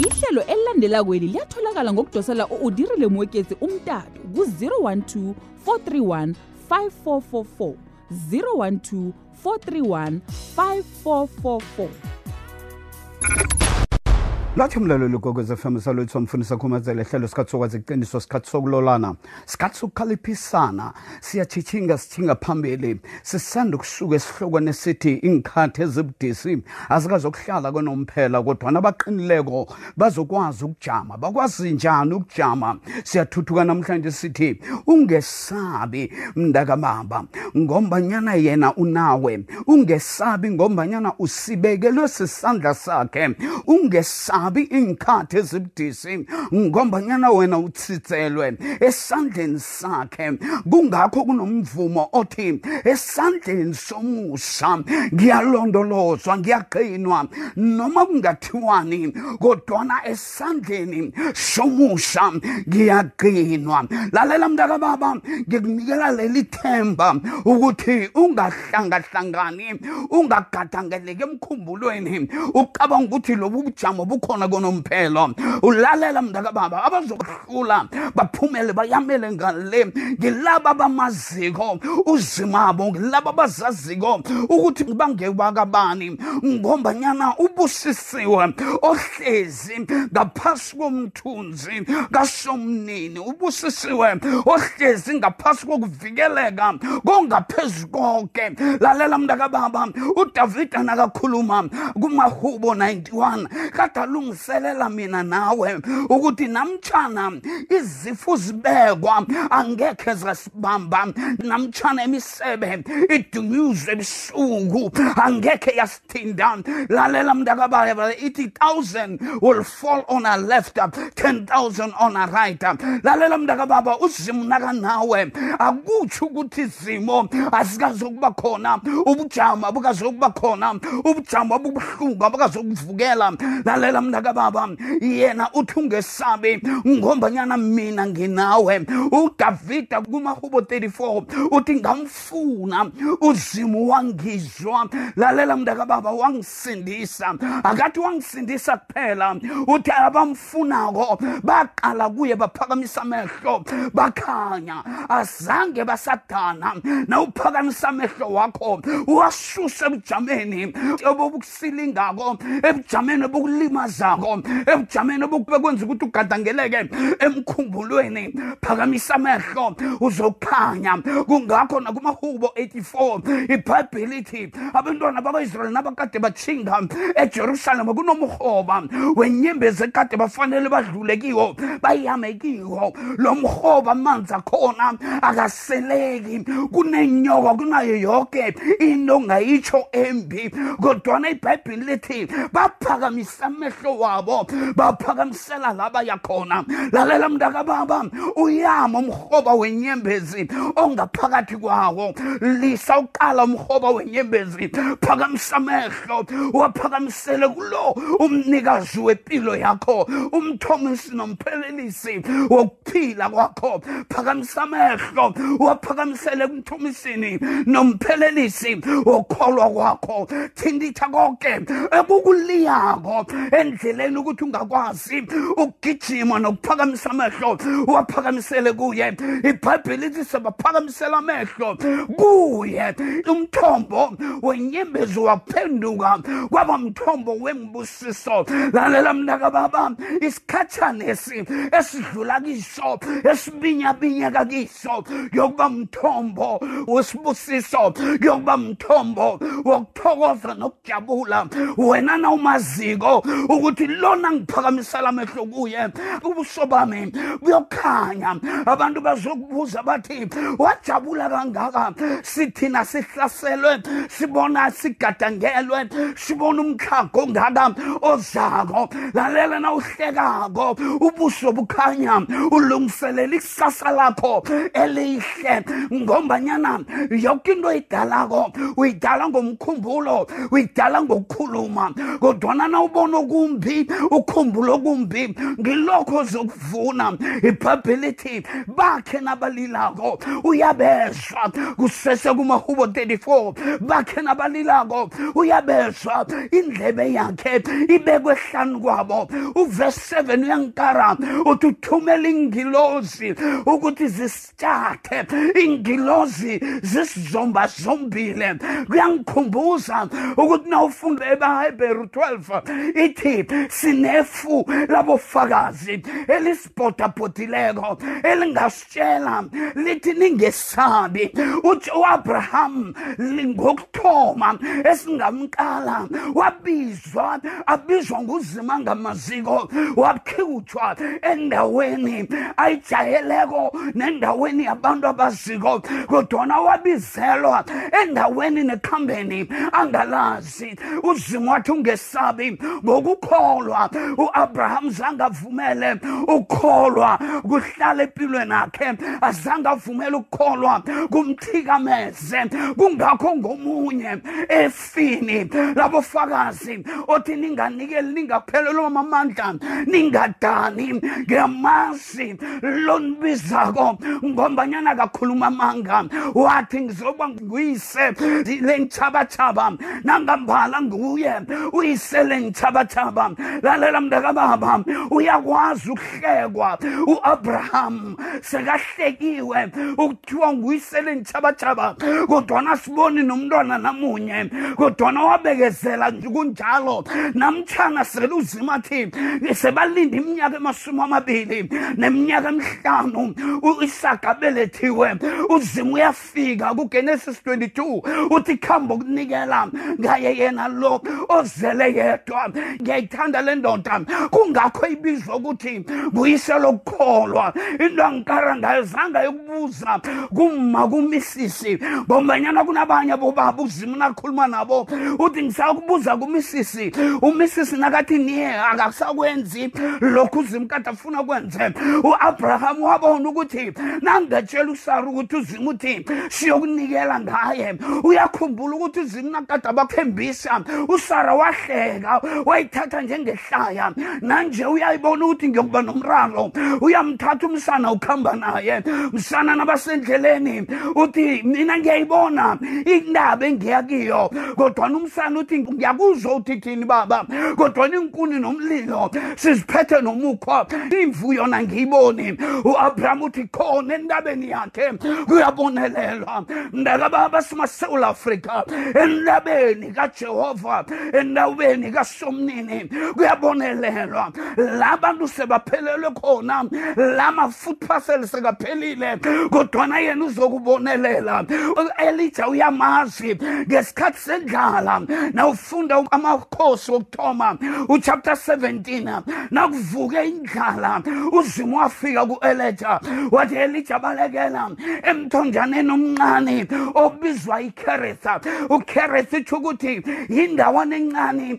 ihlelo elilandela kweli liyatholakala ngokudosela u-udirile mwekezi umtato ku-012 431 5444 012 431 5444 lathi mlaleli kokwez fm salwethu samfundisa khumazela hlelo sikhathi sokwazi iqiniso sikhathi sokulolana. Sikhathi sokukhalithisana siyachichinga sithinga phambili. Sisanda ukusuka esihlokweni esithi inkhathi ezibudisi azikazokuhlala konomphela kodwa nabaqinileko bazokwazi ukujama bakwazi njani ukujama? Siyathuthuka namhlanje sithi ungesabi mntakababa ngombanyana yena unawe. Ungesabi ngombanyana usibekelwe sisandla sakhe. Ungesabi ungabi inkhathi ezibudisi ngombanyana wena uthitselwe esandleni sakhe. Kungakho kunomvumo othi esandleni somusa ngiyalondolozwa ngiyaqinwa noma kungathiwani kodwana esandleni somusa ngiyaqinwa lalela mntakababa ngikunikela leli themba ukuthi ungahlangahlangani ungagadangeleki emkhumbulweni. Ucabanga ukuthi lobu bujamo bukhona konomphelo ulalela mntakababa abazokuhlula baphumele bayamele ngale. Ngilaba bamaziko uzimabo ngilaba abazaziko ukuthi bangewakabani ngombanyana ubusisiwe ohlezi ngaphasi komthunzi kasomnini. Ubusisiwe ohlezi ngaphasi kokuvikeleka kongaphezu konke lalela mntakababa udavida nakakhuluma kumahubo 91 kade alungiselela mina nawe ukuthi namtshana izifo zibekwa angekhe zasibamba. Namtshana emisebe idunyuzwe ebusuku angekhe yasithinda lalela mntakababa ithi 1000 will fall on our left 10000 on our right. Lalela mntakababa uzimu nakanawe. Akutsho ukuthi izimo azikazokuba khona ubujamo abukazokuba khona ubujamo abubuhlungu abukazokuvukela. Lalela mntakababa yena uthi ungesabi ngombanyana mina nginawe. Udavida kumahubo 34 uthi ngamfuna uzimu wangizwa. Lalela mntakababa wangisindisa. Akathi wangisindisa kuphela uthi abamfunako baqala kuye baphakamisa amehlo bakhanya azange basadana. Nawuphakamisa amehlo wakho wasuse ebujameni obobukusilingako ebujameni obukulimazako ebujameni obukwenza ukuthi ugadangeleke emkhumbulweni phakamisa amehlo uzokhanya kungakho nakumahubo 84 ibhayibhile ithi abantwana bakwaisrayeli nabakade batshinga ejerusalema kunomhoba. Wenyembezi ekade bafanele badlule kiwo bayame kiwo. Lo mhoba amanzi akhona akaseleki kunenyoka kunayo yonke into ongayitsho embi. Kodwana ibhayibhile lithi baphakamisa amehlo wabo baphakamisela laba yakhona. Lalela mntakababa uyama umhoba wenyembezi ongaphakathi kwawo. Lisa uqala umhoba wenyembezi phakamisa amehlo waphakamisele kulo umnikazi wempilo yakho umthomisi nomphelelisi wokuphila kwakho. Phakamisa amehlo waphakamisele kumthomisini nomphelelisi wokholwa kwakho. Thinditha konke ekukuliyako endleleni ukuthi ungakwazi ukugijima nokuphakamisa amehlo waphakamisele kuye. Ibhayibhile ithi sebaphakamisela amehlo kuye. Umthombo wenyembezi waphenduka kwaba mthombo wembusiso. Lalela mntakababa isikhathanesi esidlula kiso esibinyabinyeka kiso yokuba mthombo wesibusiso yokuba mthombo wokuthokoza nokujabula. Wena nawumaziko ukuthi lona ngiphakamisela amehlo kuye ubuso bami buyokhanya. Abantu bazokubuza bathi wajabula kangaka? Sithina sihlaselwe sibona sigadangelwe sibona umkhago ongaka ozako lalela nawuhlekako ubuso bukhanya ulungiselela ikusasa lakho elihle. Ngombanyana yoke into oyidalako uyidala ngomkhumbulo uyidala ngokukhuluma kodwana nawubona okumbi kumbi ukhumbula okumbi. Ngilokho ozokuvuna ibhayibheli lithi bakhe nabalilako. Uyabezwa kusese kumahubo 34 bakhe nabalilako. Uyabezwa indlebe yakhe ibekwe hlanu kwabo. Uvesi 7 uyankara. Uthi uthumela ingilozi ukuthi zisithathe. Ingilozi zisizomba zombile. Kuyangikhumbuza ukuthi na ufunda ebahebheru 12 ithi sinefu labofakazi elisibhodabhodileko elingasitshela lithi ningesabi. Uthi u-abraham ngokuthoma esingamqala wabizwa abizwa nguzima ngamaziko wakhutshwa endaweni ayijayeleko nendaweni yabantu abaziko kodwana wabizelwa endaweni nekhambeni angalazi. Uzima wathi ungesabi ngokukholwa u-abraham zange avumele ukukholwa kuhlala empilweni akhe azange avumele ukukholwa kumthikameze kungakho ngomunye efini. Labofakazi othi ninganikeli ningaphelelwa amandla ningadani ngiyamazi lonibizako ngombanyana kakhuluma amanga. Wathi ngizoba nguyise lengitshabatshaba nangambala nguye uyise lengitshabatshaba lalela mntakababa uyakwazi ukuhlekwa. U-abraham sekahlekiwe. Ukuthiwa nguyise lengitshabatshaba kodwana siboni nomntwana namunye. Kodwana wabekezela nje kunjalo. Namtshana seluzima thi sebalinda iminyaka emasumi amabili neminyaka emihlanu. U-isaka abelethiwe uzima uyafika kugenesis 22 uthi khambe ukunikela ngaye yena lo ozele yedwa ngiyayithanda le ndoda kungakho ibizwa ukuthi nguyise lokukholwa into angikara ngayo zange yokubuza kuma kumisisi. Ngombanyana kunabanye bobaba uzima nakhuluma nabo uthi ngisakubuza kumisisi. Umisisi nakathi niye akasakwenzi lokhu uzima kade afuna kwenze u-abraham wabona ukuthi nangetshela usara ukuthi uzima uthi siyokunikela ngaye uyakhumbula ukuthi uzima nakade abathembisa usara wahleka wayithatha njengehlaya. Nanje uyayibona ukuthi ngiyokuba nomraro. Uyamthatha umsana ukuhamba naye. Msana nabasendleleni uthi mina ngiyayibona indaba engiya kiyo. Kodwana umsana uthi ngiyakuzwa uthithini baba? Kodwana inkuni nomlilo siziphethe nomukhwa imvu yona ngiyiboni u-abraham uthi khona endabeni yakhe? Kuyabonelelwa. Mntakababa simasewula afrika endabeni kajehova endaweni kasomnini. Kuyabonelelwa. La bantu sebaphelelwe khona la ma-foot parcel sekaphelile kodwana yena uzokubonelela. Elija uyamazi ngesikhathi sendlala nawufunda amakhosi wokuthoma uchapter 17 nakuvuke indlala uzima wafika ku-elija wathi elija balekela emthonjaneni omncane obizwa ikeretha. Ukeretha itsho ukuthi yindawana encane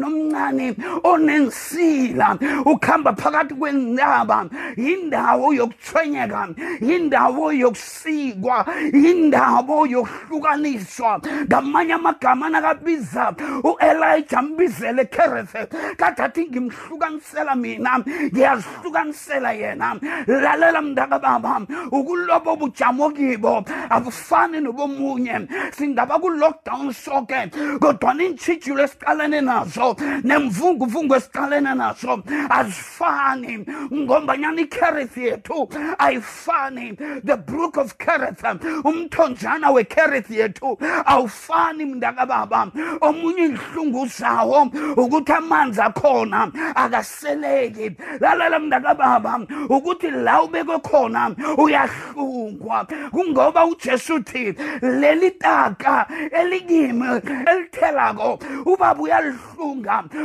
enomdzwedlana omncane onensila ukuhamba phakathi kwentaba yindawo yokuthwenyeka yindawo yokusikwa yindawo yokuhlukaniswa. Ngamanye amagama nakabiza u-elija mbizele kerethe kade athi ngimhlukanisela mina ngiyazihlukanisela yena. Lalela mntakababa ukulobo bujamo kibo abufani nobomunye. Singaba ku-lockdown soke kodwana iintshijilo esiqalene nazo nemvunguvungu esiqalene nazo azifani. Ngombanyana icareth yethu ayifani. The brook of careth umthonjana wecareth yethu awufani mntakababa omunye inhlungu zawo ukuthi amanzi akhona akaseleki. Lalela mntakababa ukuthi la ubekwe khona uyahlungwa. Kungoba ujesu uthi leli taka elikimi elithelako ubaba uyalihlunga.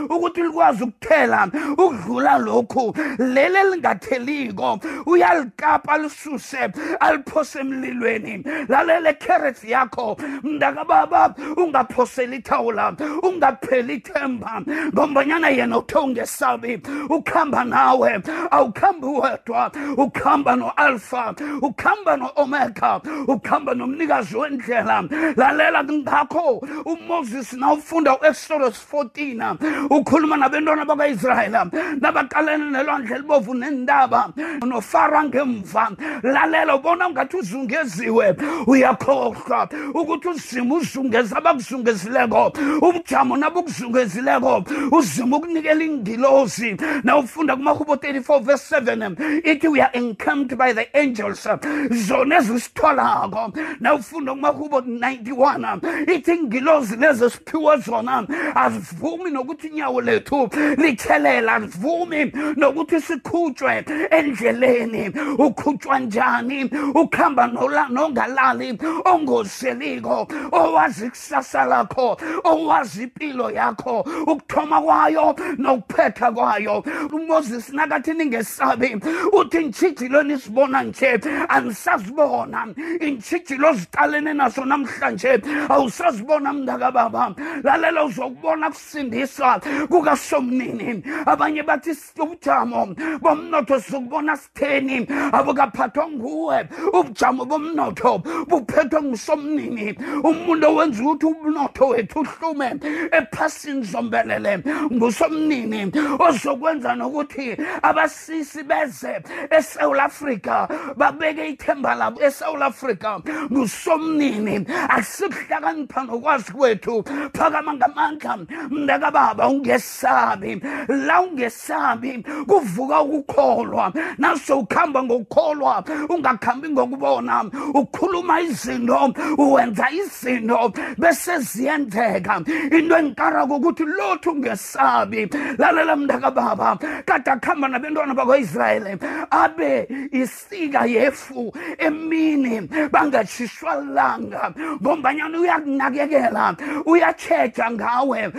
Ukuthi likwazi ukuthela ukudlula lokhu. Leli elingatheliko uyalikapa lisuse aliphose emlilweni. Lalele carrot yakho mntakababa ungaphoseli ithawula ungapheli ithemba. Ngombanyana yena uthe ungesabi ukuhamba nawe awukhambi wedwa. Ukuhamba no-alpha ukuhamba no-omega ukuhamba nomnikazi wendlela. Lalela ngakho umoses nawufunda u-exodus 14 wena ukhuluma nabentwana bakwaisrayela nabaqalene nelwandle elibovu nendaba. Nofara ngemva. Lalela ubona ungathi uzungeziwe. Uyakhohlwa ukuthi uzima uzungeza abakuzungezileko. Ubujamo nabukuzungezileko uzima ukunikela nawufunda kumahubo 34 verse 7 ithi we are encamped by the angels. Zona ezisitholako. Nawufunda kumahubo 91 ithi ingilozi lezi zona azivumi nokuthi inyawo lethu lithelela azivumi nokuthi sikhutshwe endleleni. Ukhutshwa njani? Ukuhamba nongalali ongozeliko owazi ikusasa lakho owazi impilo yakho ukuthoma kwayo nokuphetha kwayo. Umoses nakathi ningesabi uthi intshijilo nisibona nje anisazibona. Intshijilo ziqalene naso namhlanje awusazibona mntakababa. Lalela uzokubona kusindiswa kukasomnini abanye bathi ubujamo bomnotho sizokubona sitheni abukaphathwa nguwe ubujamo bomnotho buphethwe ngusomnini umuntu owenza ukuthi umnotho wethu uhlume ephasini zombelele ngusomnini ozokwenza nokuthi abasisi beze esouth africa babeke ithemba labo esouth africa ngusomnini. Akusibuhlakanipha nokwazi kwethu phakama ngamandla mntakababa ungesabi la ungesabi kuvuka ukukholwa. Naso ukuhamba ngokukholwa ungakhambi ngokubona ukhuluma izinto wenza izinto bese ziyenzeka. Into enkarako ukuthi lothu ungesabi lalela mntakababa kade akuhamba nabentwana bakwaisrayeli abe isika yefu emini bangatshishwa langa ngombanyana uyakunakekela uyatshetsha ngawe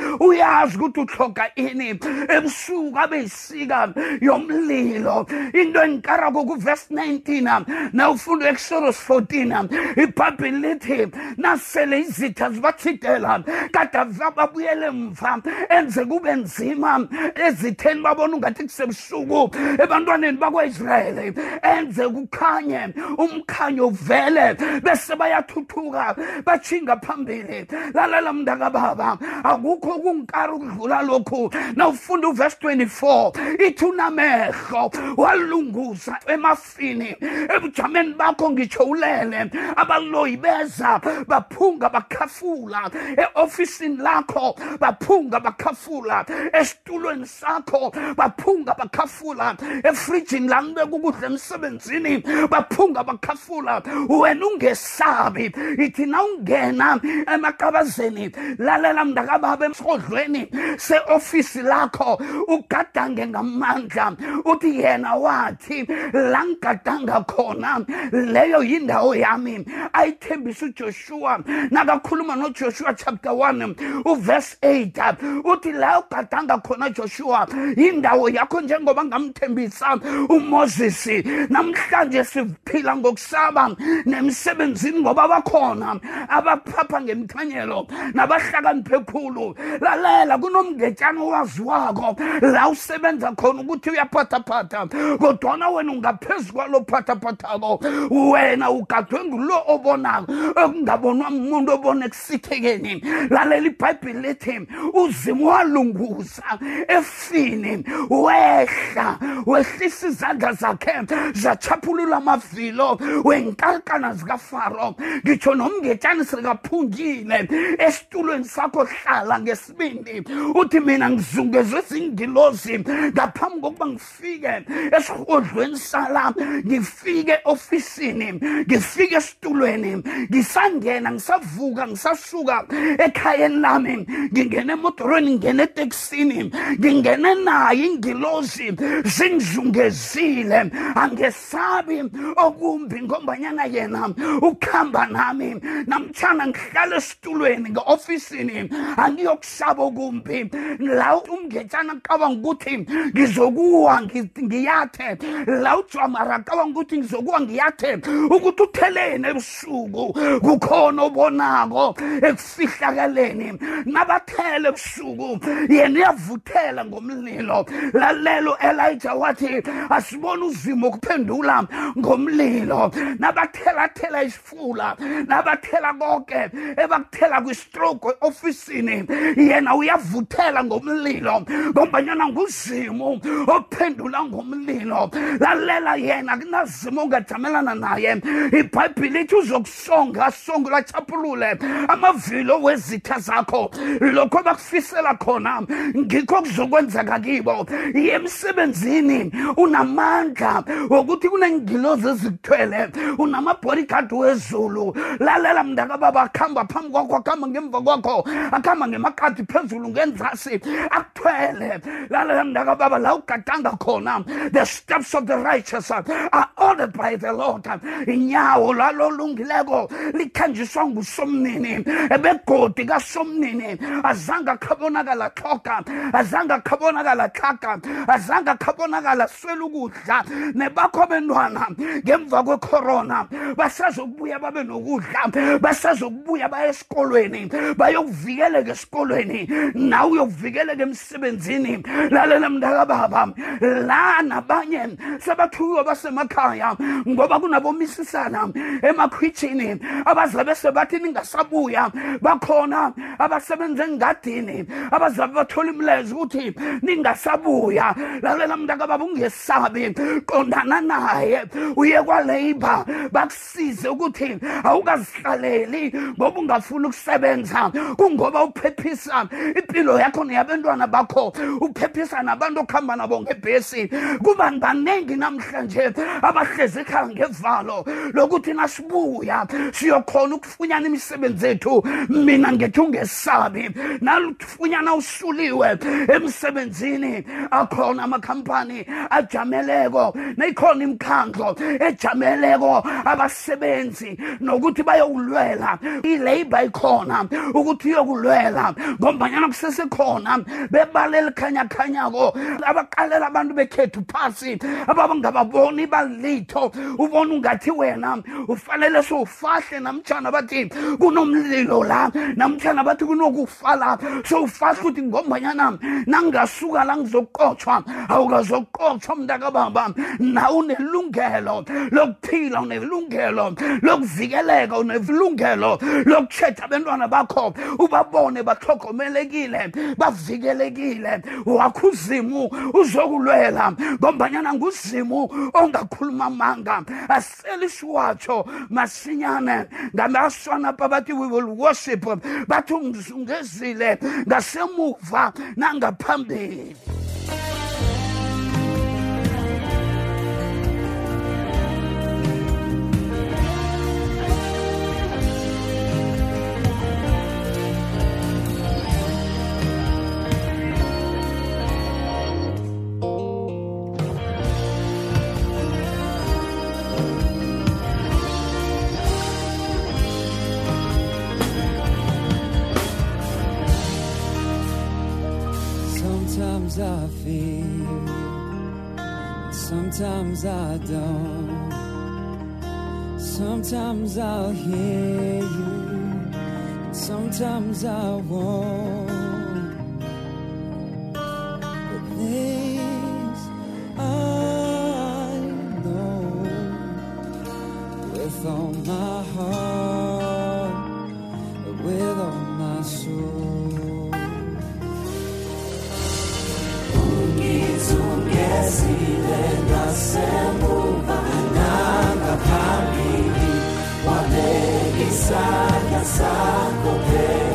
uyazi ukuthi uhloga ini? Ebusuku abe yisika yomlilo. Into enkarako kuvesi 19 nawufunda exodus 14 ibhayibhile lithi nasele izitha zibathidela kade babuyele mva enze kube nzima. Ezitheni babona ungathi kusebusuku ebantwaneni bakwaisrayeli enze kukhanye umkhanyo uvele bese bayathuthuka batshinga phambili. Lalela mntakababa akukho kunkari ukudlula lokhu? Nawufunda uvesi 24 ithi unamehlo walunguza emafini. Ebujameni bakho ngitsho ulele abaloyi beza baphunga bakhafula. E-ofisini lakho baphunga bakhafula. Esitulweni sakho baphunga bakhafula. Efrijini lanibeka ukudla emsebenzini baphunga bakhafula. Wena ungesabi ithi nawungena emaqabazeni lalela mntakababa emsodlweni se-ofisi lakho ugadange ngamandla uthi yena wathi la ngigadanga khona leyo yindawo yami. Ayithembisa ujoshua nakakhuluma nojoshua chapter 1 uverse 8 uthi la ugadanga khona joshua yindawo yakho njengoba ngamthembisa umoses namhlanje siphila ngokusaba nemsebenzini ngoba bakhona abaphapha ngemthanyelo nabahlakaniphe khulu. Lalela kunomngetshana owaziwako. La usebenza khona ukuthi uyaphathaphatha. Kodwana wena ungaphezu kwalo phathaphathako wena ugadwe ngulo obonako okungabonwa muntu obona ekusithekeni lalela ibhayibhile lithi uzima walunguza efini wehla wehlisa izandla zakhe zachaphulula amavilo wenkalkana zikafaro. Ngitsho nomngetshani sekaphungile esitulweni sakho hlala ngesibindi. Uthi mina ngizungezwe zingilozi ngaphambi kokuba ngifike esihodlweni sala ngifike ofisini ngifike esitulweni ngisangena ngisavuka ngisasuka ekhayeni lami ngingena emodorweni ngingena etekisini ngingene nayo ingilozi zingizungezile angesabi okumbi ngombanyana yena ukuhamba nami namtshana ngihlala esitulweni nge-ofisini angiyokusaba okumbi la umngetshana acabanga ukuthi ngizokuwa ngiyathe. La ujamara acabanga ukuthi ngizokuwa ngiyathe. Ukuthi utheleni ebusuku kukhona obonako ekufihlakaleni. Nabathele ebusuku yena uyavuthela ngomlilo. Lalelo elijah wathi asibone uzimo ukuphendula ngomlilo. Nabathelathela isifula nabathela konke ebakuthela kwistroke ofisini yena uya uyavuthela ngomlilo ngombanyana nguzimu ophendula ngomlilo. Lalela yena kunazimo ongajamelana naye. Ibhayibhile ithi uzokusonga asonge lachapulule amavilo wezitha zakho. Lokho bakufisela khona ngikho kuzokwenzeka kibo. Emsebenzini unamandla wokuthi kunengilozi ezikuthwele unamabodyguard wezulu. Lalela mntakababa akuhamba phambi kwakho akuhamba ngemva kwakho akuhamba ngemakati phezulu ngenzasi akuthwele. Lalela mntakababa la ugadanga khona. The steps of the righteous are ordered by the lord. Inyawo lalolungileko likhanjiswa ngusomnini ebegodi kasomnini. Azange akhabonakala tlhoga azange akhabonakala tlhaga azange akhabonakala swela ukudla. Nebakho bentwana ngemva kwecorona basazokubuya babe nokudla basazokubuya baye esikolweni bayokuvikeleka esikolweni nawe uyokuvikeleka emsebenzini. Lalela mntakababa la nabanye sebathukiwe basemakhaya ngoba kunabomisisana emakhwitshini. Abazabe sebathi ningasabuya bakhona abasebenza engadini. Abazabe bathola imlezo ukuthi ningasabuya. Lalela mntakababa ungesabi. Qondana naye uye kwalabor bakusize ukuthi awukazihlaleli ngoba ungafuni ukusebenza kungoba uphephisa impilo yakho neyabantwana bakho. Uphephisa nabantu okuhamba nabo ngebhesi. Kuba baningi namhlanje abahlezi ekhaya ngevalo lokuthi nasibuya siyokhona ukufunyana imisebenzi ethu mina ngithi ungesabi nalufunyana usuliwe emsebenzini. Akhona amakhampani ajameleko nayikhona imikhandlo ejameleko abasebenzi nokuthi bayokulwela ilabor ikhona ukuthi uyokulwela ngombanyana kusesekhona bebala elikhanyakhanyako abaqalela abantu bekhethu phasi. Abangababoni balitho. Ubona ungathi wena ufanele sowufahle namtshana bathi kunomlilo la. Namtshana bathi kunokufa la sowufahle ukuthi ngombanyana nangingasuka la ngizoqotshwa awukazoqotshwa mntakababa. Nawe unelungelo lokuphila unelungelo lokuvikeleka unelungelo lokutshetsha abantwana bakho. Ubabone bahlogomelekile bavikelekile wakho uzimu uzokulwela ngombanyana nguzimu ongakhuluma amanga aselisiwatsho masinyane ngamaswana pha bathi we will worship bathi ungizungezile ngasemuva nangaphambili Sometimes I feel, sometimes I don't. Sometimes I'll hear you, sometimes I won't. President asembuka nangaphambili wabeka isandla sakho phela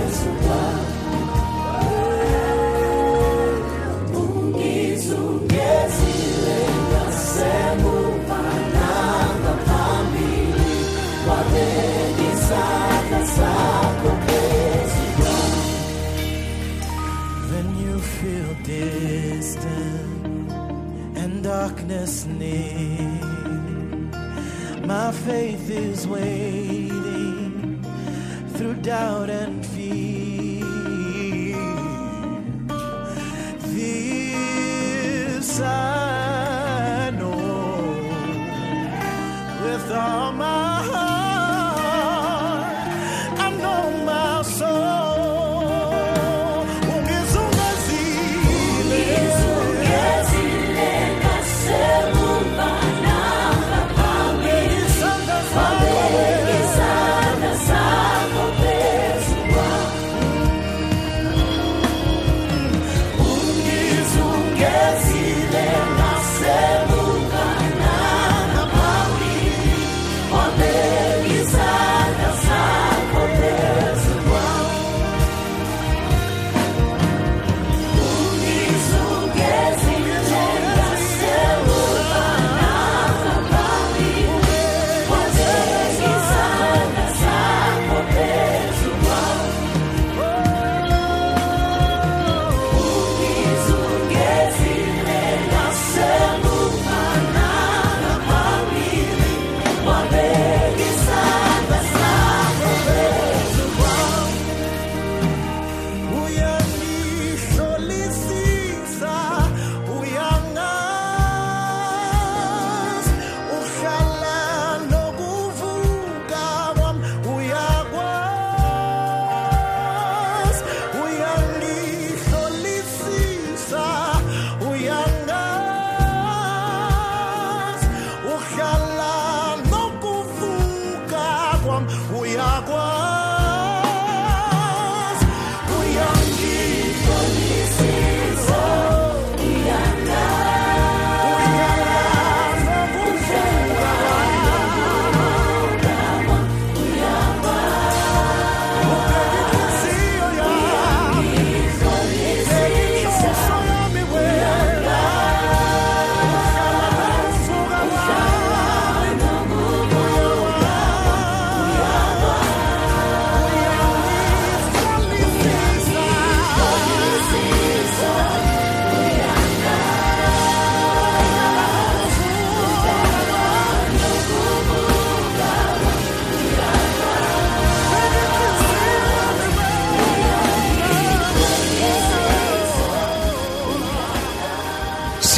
darkness near, my faith is waiting through doubt and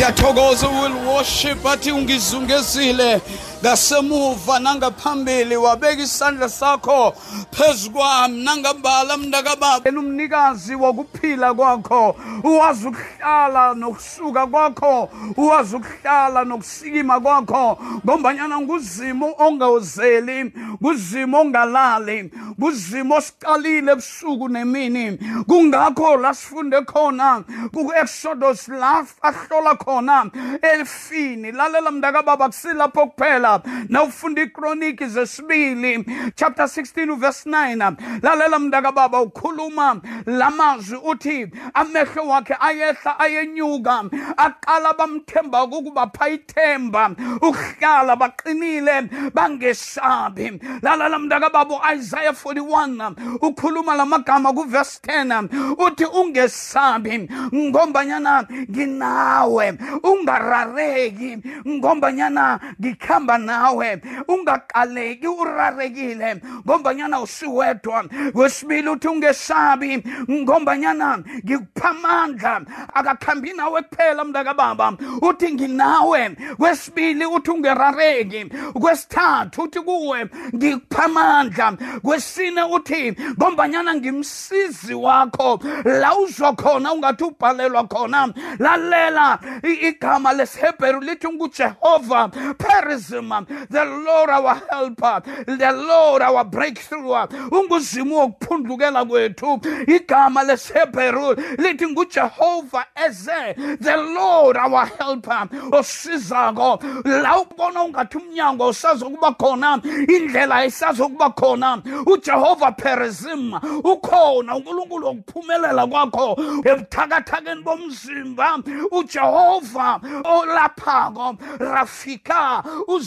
siyathokoza will worship athi ungizungezile ngasemuva nangaphambili wabeka isandla sakho phezu kwami. Nangambala mntakababa. Yena umnikazi wokuphila kwakho uwazi ukuhlala nokusuka kwakho uwazi ukuhlala nokusikima kwakho ngombanyana nguzimo ongawuzeli nguzimo ongalali nguzimo osiqalile ebusuku nemini. Kungakho la sifunde khona ku-exodus la ahlola khona elifini lalela mntakababa kusilapho kuphela. Nawufunda ikroniki zesibili chapter 16 verse 9 lalela mntakababa ukhuluma lamazwi uthi amehlo wakhe ayehla ayenyuka aqala bamthembako ukubapha ithemba ukuhlala baqinile bangesabi. Lalela mntakababa u-isaiah 41 ukhuluma lamagama kuverse 10 uthi ungesabi ngombanyana nginawe ungarareki ngombanyana ngikhamba nawe ungaqaleki urarekile ngombanyana usiwedwa kwesibili uthi ungesabi ngombanyana ngikupha amandla akakhambi nawe kuphela mntakababa. Uthi nginawe kwesibili uthi ungerareki kwesithathu uthi kuwe ngikupha amandla kwesine uthi ngombanyana ngimsizi wakho la uzwa khona ungathi ubhalelwa khona. Lalela i- igama lesihebheru lithi ngujehova perism the lord our helper. The lord our breakthrough. Unguzimo wokuphundlukela kwethu. Igama lesihebheru lithi ngujehova eze. The lord our helper. Osizako la ubona ungathi umnyango usazokuba khona indlela ayisazokuba khona. Ujehova perizim ukhona unkulunkulu wokuphumelela kwakho. Ebuthakathakeni bomzimba ujehova olaphako rafika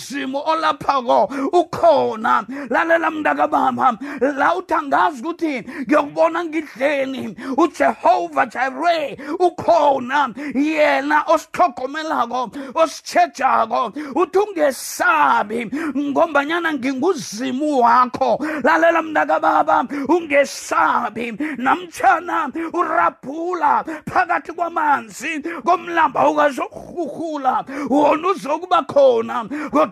uzimo olaphako ukhona. Lalela mntakababa la uthi angazi ukuthi ngiyokubona ngidleni ujehova jire ukhona. Yena osithogomelako ositshejako uthi ungesabi ngombanyana nginguzimu wakho. Lalela mntakababa ungesabi. Namtshana urabhula phakathi kwamanzi komlamba ukazokurhurhula wona uzokuba khona.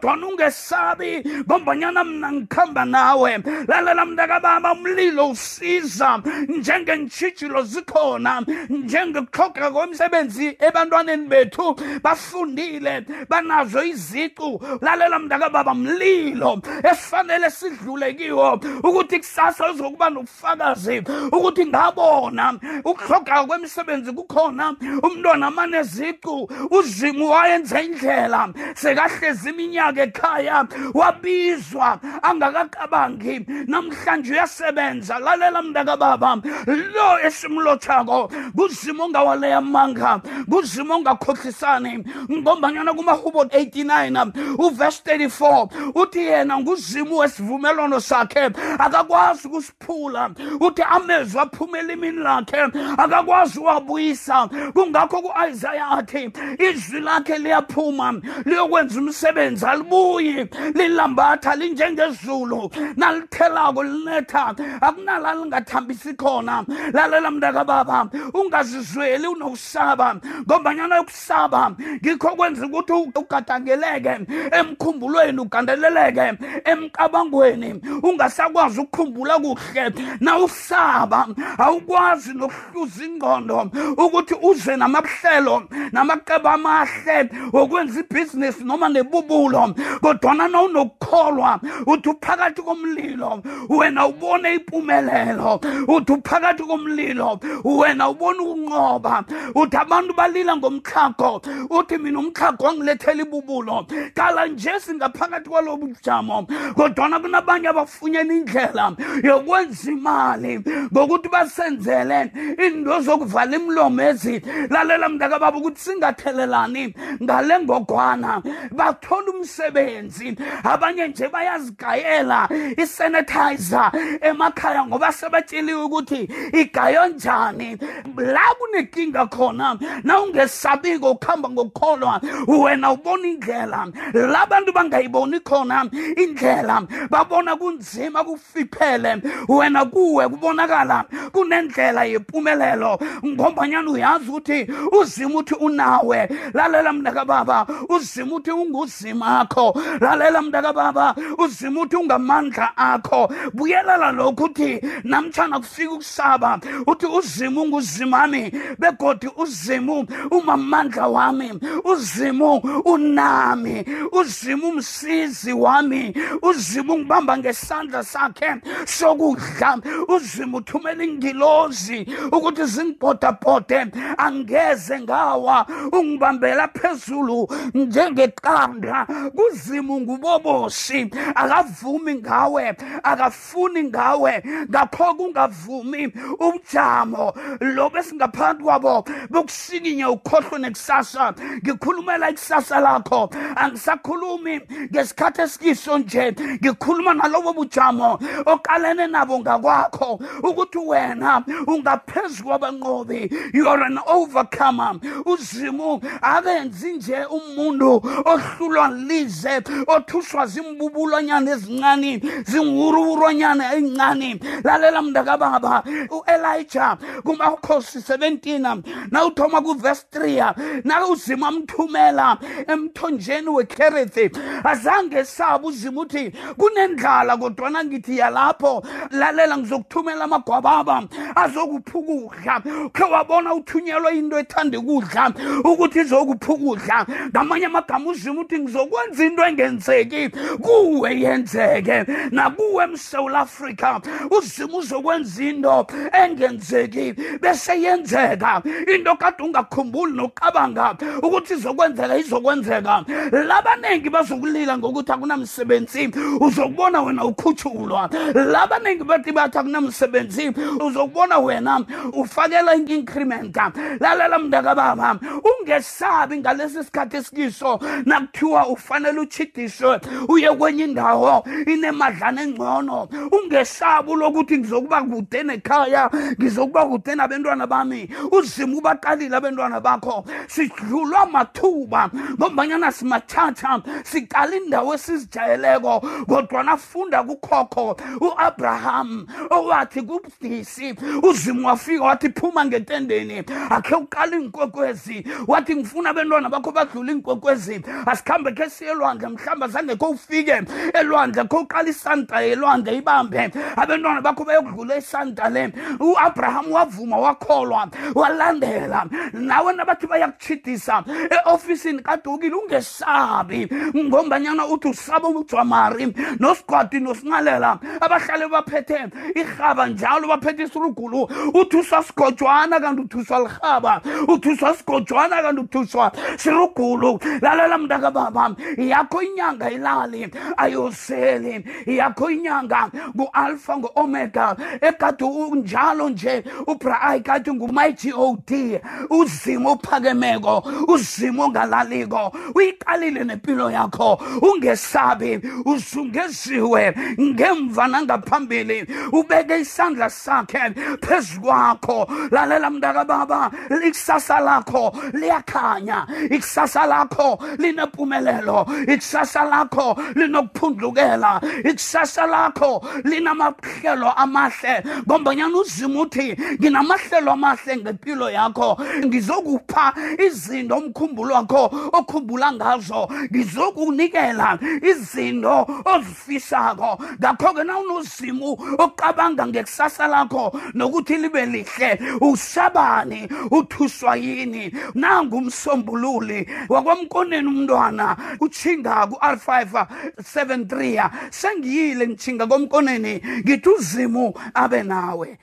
Kodwana ungesabi ngombanyana mna ngikhamba nawe lalela mntakababa umlilo usiza njengeentshijilo zikhona njengekuhlogeka kwemsebenzi ebantwaneni bethu bafundile banazo iziqu lalela mntakababa mlilo esifanele sidlule kiwo ukuthi kusasa uzokuba nobufakazi ukuthi ngabona ukuhlogeka kwemisebenzi kukhona umntwana amaneziqu uzimu wayenza indlela sekahlezi iminyaka ekhaya wabizwa angakacabangi. Namhlanje uyasebenza. Lalela mntakababa lo esimlotshako kuzimo ongawaleya amanga kuzimo ongakhohlisani. Ngombanyana kumahubo 89 uvesi 34 uthi yena nguzimo wesivumelwano sakhe. Akakwazi ukusiphula. Uthi amezwi aphuma elimini lakhe. Akakwazi uwabuyisa. Kungakho ku-isaya athi izwi lakhe liyaphuma liyokwenza umsebenzi alibuyi lilambatha linjengezulu. Nalithelako linetha akunala lingathambisi khona. Lalela mntakababa ungazizweli unokusaba. Ngombanyana ukusaba ngikho kwenza ukuthi ugadangeleke emkhumbulweni ugandeleleke emcabangweni. Ungasakwazi ukukhumbula kuhle. Nawusaba awukwazi nokuhluza ingqondo ukuthi uze namahlelo namacebo amahle wokwenza ibhizinisi noma nebubulo. Kodwana nawunokukholwa uthi uphakathi komlilo wena ubone impumelelo. Uthi uphakathi komlilo wena ubone ukunqoba. Uthi abantu balila ngomtlhago uthi mina umtlhago wangilethela ibubulo. Qala nje singaphakathi kwalobu bujamo. Kodwana kunabanye abafunyena indlela yokwenza imali ngokuthi basenzele into zokuvala imlomo ezi lalela mntakababa ukuthi singathelelani ngale ngogwana. Bathola umsebenzi umsebenzi. Abanye nje bayazigayela isanitizer emakhaya ngoba sebatsheliwe ukuthi igayo njani. La kunenkinga khona na ungesabiko ukuhamba ngokukholwa wena ubona indlela. Labantu bangayiboni khona indlela babona kunzima kufiphele wena kuwe kubonakala kunendlela yempumelelo. Ngombanyana uyazi ukuthi uzima uthi unawe. Lalela mntakababa uzima uthi unguzima akho. Lalela mntakababa uzima uthi ungamandla akho. Buyelela lokhu uthi namtshana kufika ukusaba uthi uzima unguzimami begodi uzimu umamandla wami uzimu unami uzimu umsizi wami uzimu ungibamba ngesandla sakhe sokudla uzimu uthumela ingilozi ukuthi zingibhodabhode angeze ngawa ungibambela phezulu njengeqanda. Kuzimu ngubobosi akavumi ngawe akafuni ngawe. Ngakho kungavumi ubujamo. Lo besingaphakathi kwabo bokusikinye ukhohlwe nekusasa. Ngikhulumela ikusasa lakho. Angisakhulumi ngesikhathi esikiso nje. Ngikhuluma nalobo bujamo oqalene nabo ngakwakho ukuthi wena ungaphezu kwabanqobi you're an overcomer. Uzimu akenzi nje umuntu ohlulwa lize othuswa zimbubulwanyana ezincane zinguruburwanyana ezincane lalela mntakababa u-elijah kumakhosi 17 nawuthoma kuvesi 3 na uzima amthumela emthonjeni wekherethi azange esaba uzima uthi kunendlala kodwana ngithi yalapho lalela ngizokuthumela amagwababa azokupha ukudla khe wabona uthunyelwa into ethanda ukudla ukuthi izokupha ukudla ngamanye amagama uzima uthi ngizokwenza into engenzeki kuwe yenzeke. Nakuwe emsewula afrika uzima uzokwenza into engenzeki bese yenzeka. Into kade ungakhumbuli nokucabanga ukuthi izokwenzeka izokwenzeka. Labaningi bazokulila ngokuthi akunamsebenzi uzokubona wena ukhutshulwa labaningi bathi bathi akunamsebenzi uzokubona wena ufakela increment lalela mntakababa ungesabi ngalesi sikhathi esikiso nakuthiwa ufanele uchidiswe uye kwenye indawo inemadlana engcono. Ungesabi lokuthi ngizokuba kude nekhaya ngizokuba kude nabentwana bami. Uzima ubaqalile abentwana bakho. Sidlulwa mathuba ngombanyana simatshatsha siqala indawo esizijayeleko. Kodwana funda kukhokho u-abraham owathi kubudisi uzima wafika wathi phuma ngetendeni. Akhe uqala iinkwekwezi. Wathi ngifuna abentwana bakho badlula iinkwekwezi. Asikhambe khe siye elwandle mhlawumbe azange kho ufike elwandle kho uqala isanta yelwandle ibambe. Abentwana bakho bayokudlula isanta le. U-abraham wavuma wakholwa walandela. Nawe nabathi bayakuchidisa e-ofisini kade ukile ungesabi. Ngombanyana uthi usaba ujwamari nosigwadi nosingalela abahlale baphethe irhaba njalo baphethe isirugulu uthuswa sigojwana kanti uthuswa lirhaba. Uthuswa sigojwana kanti uthuswa sirugulu. Lalela mntakababa yakho inyanga ilali ayoseli. Yakho inyanga ngu-alpha ngu-omega ekade unjalo nje ubra kade ngumighty o d uzimo ophakemeko uzimo ongalaliko uyiqalile nempilo yakho ungesabi uzungeziwe. Ngemva nangaphambili ubeke isandla sakhe phezu kwakho. Lalela mntakababa ikusasa lakho liyakhanya. Ikusasa lakho linempumelelo. Ikusasa lakho linokuphundlukela ikusasa lakho linamahlelo amahle. Ngombanyana uzima uthi nginamahlelo amahle ngempilo yakho. Ngizokupha izinto umkhumbulo wakho okhumbula ngazo. Ngizokunikela izinto ozifisako. Ngakho-ke na unozimu ocabanga ngekusasa lakho nokuthi libe lihle usabani uthuswa yini? Nangumsombululi wakwamkoneni umntwana utshinga ku-r5 73 sengiyile ngitshinga komkoneni ngithi uzimu abe nawe.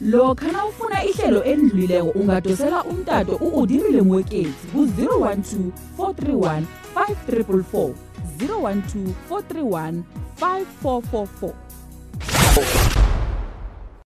Lokha na ufuna ihlelo elidlulileko ungadosela umtato u-udirile mwekezi ku-012 431 5344 012 431 5444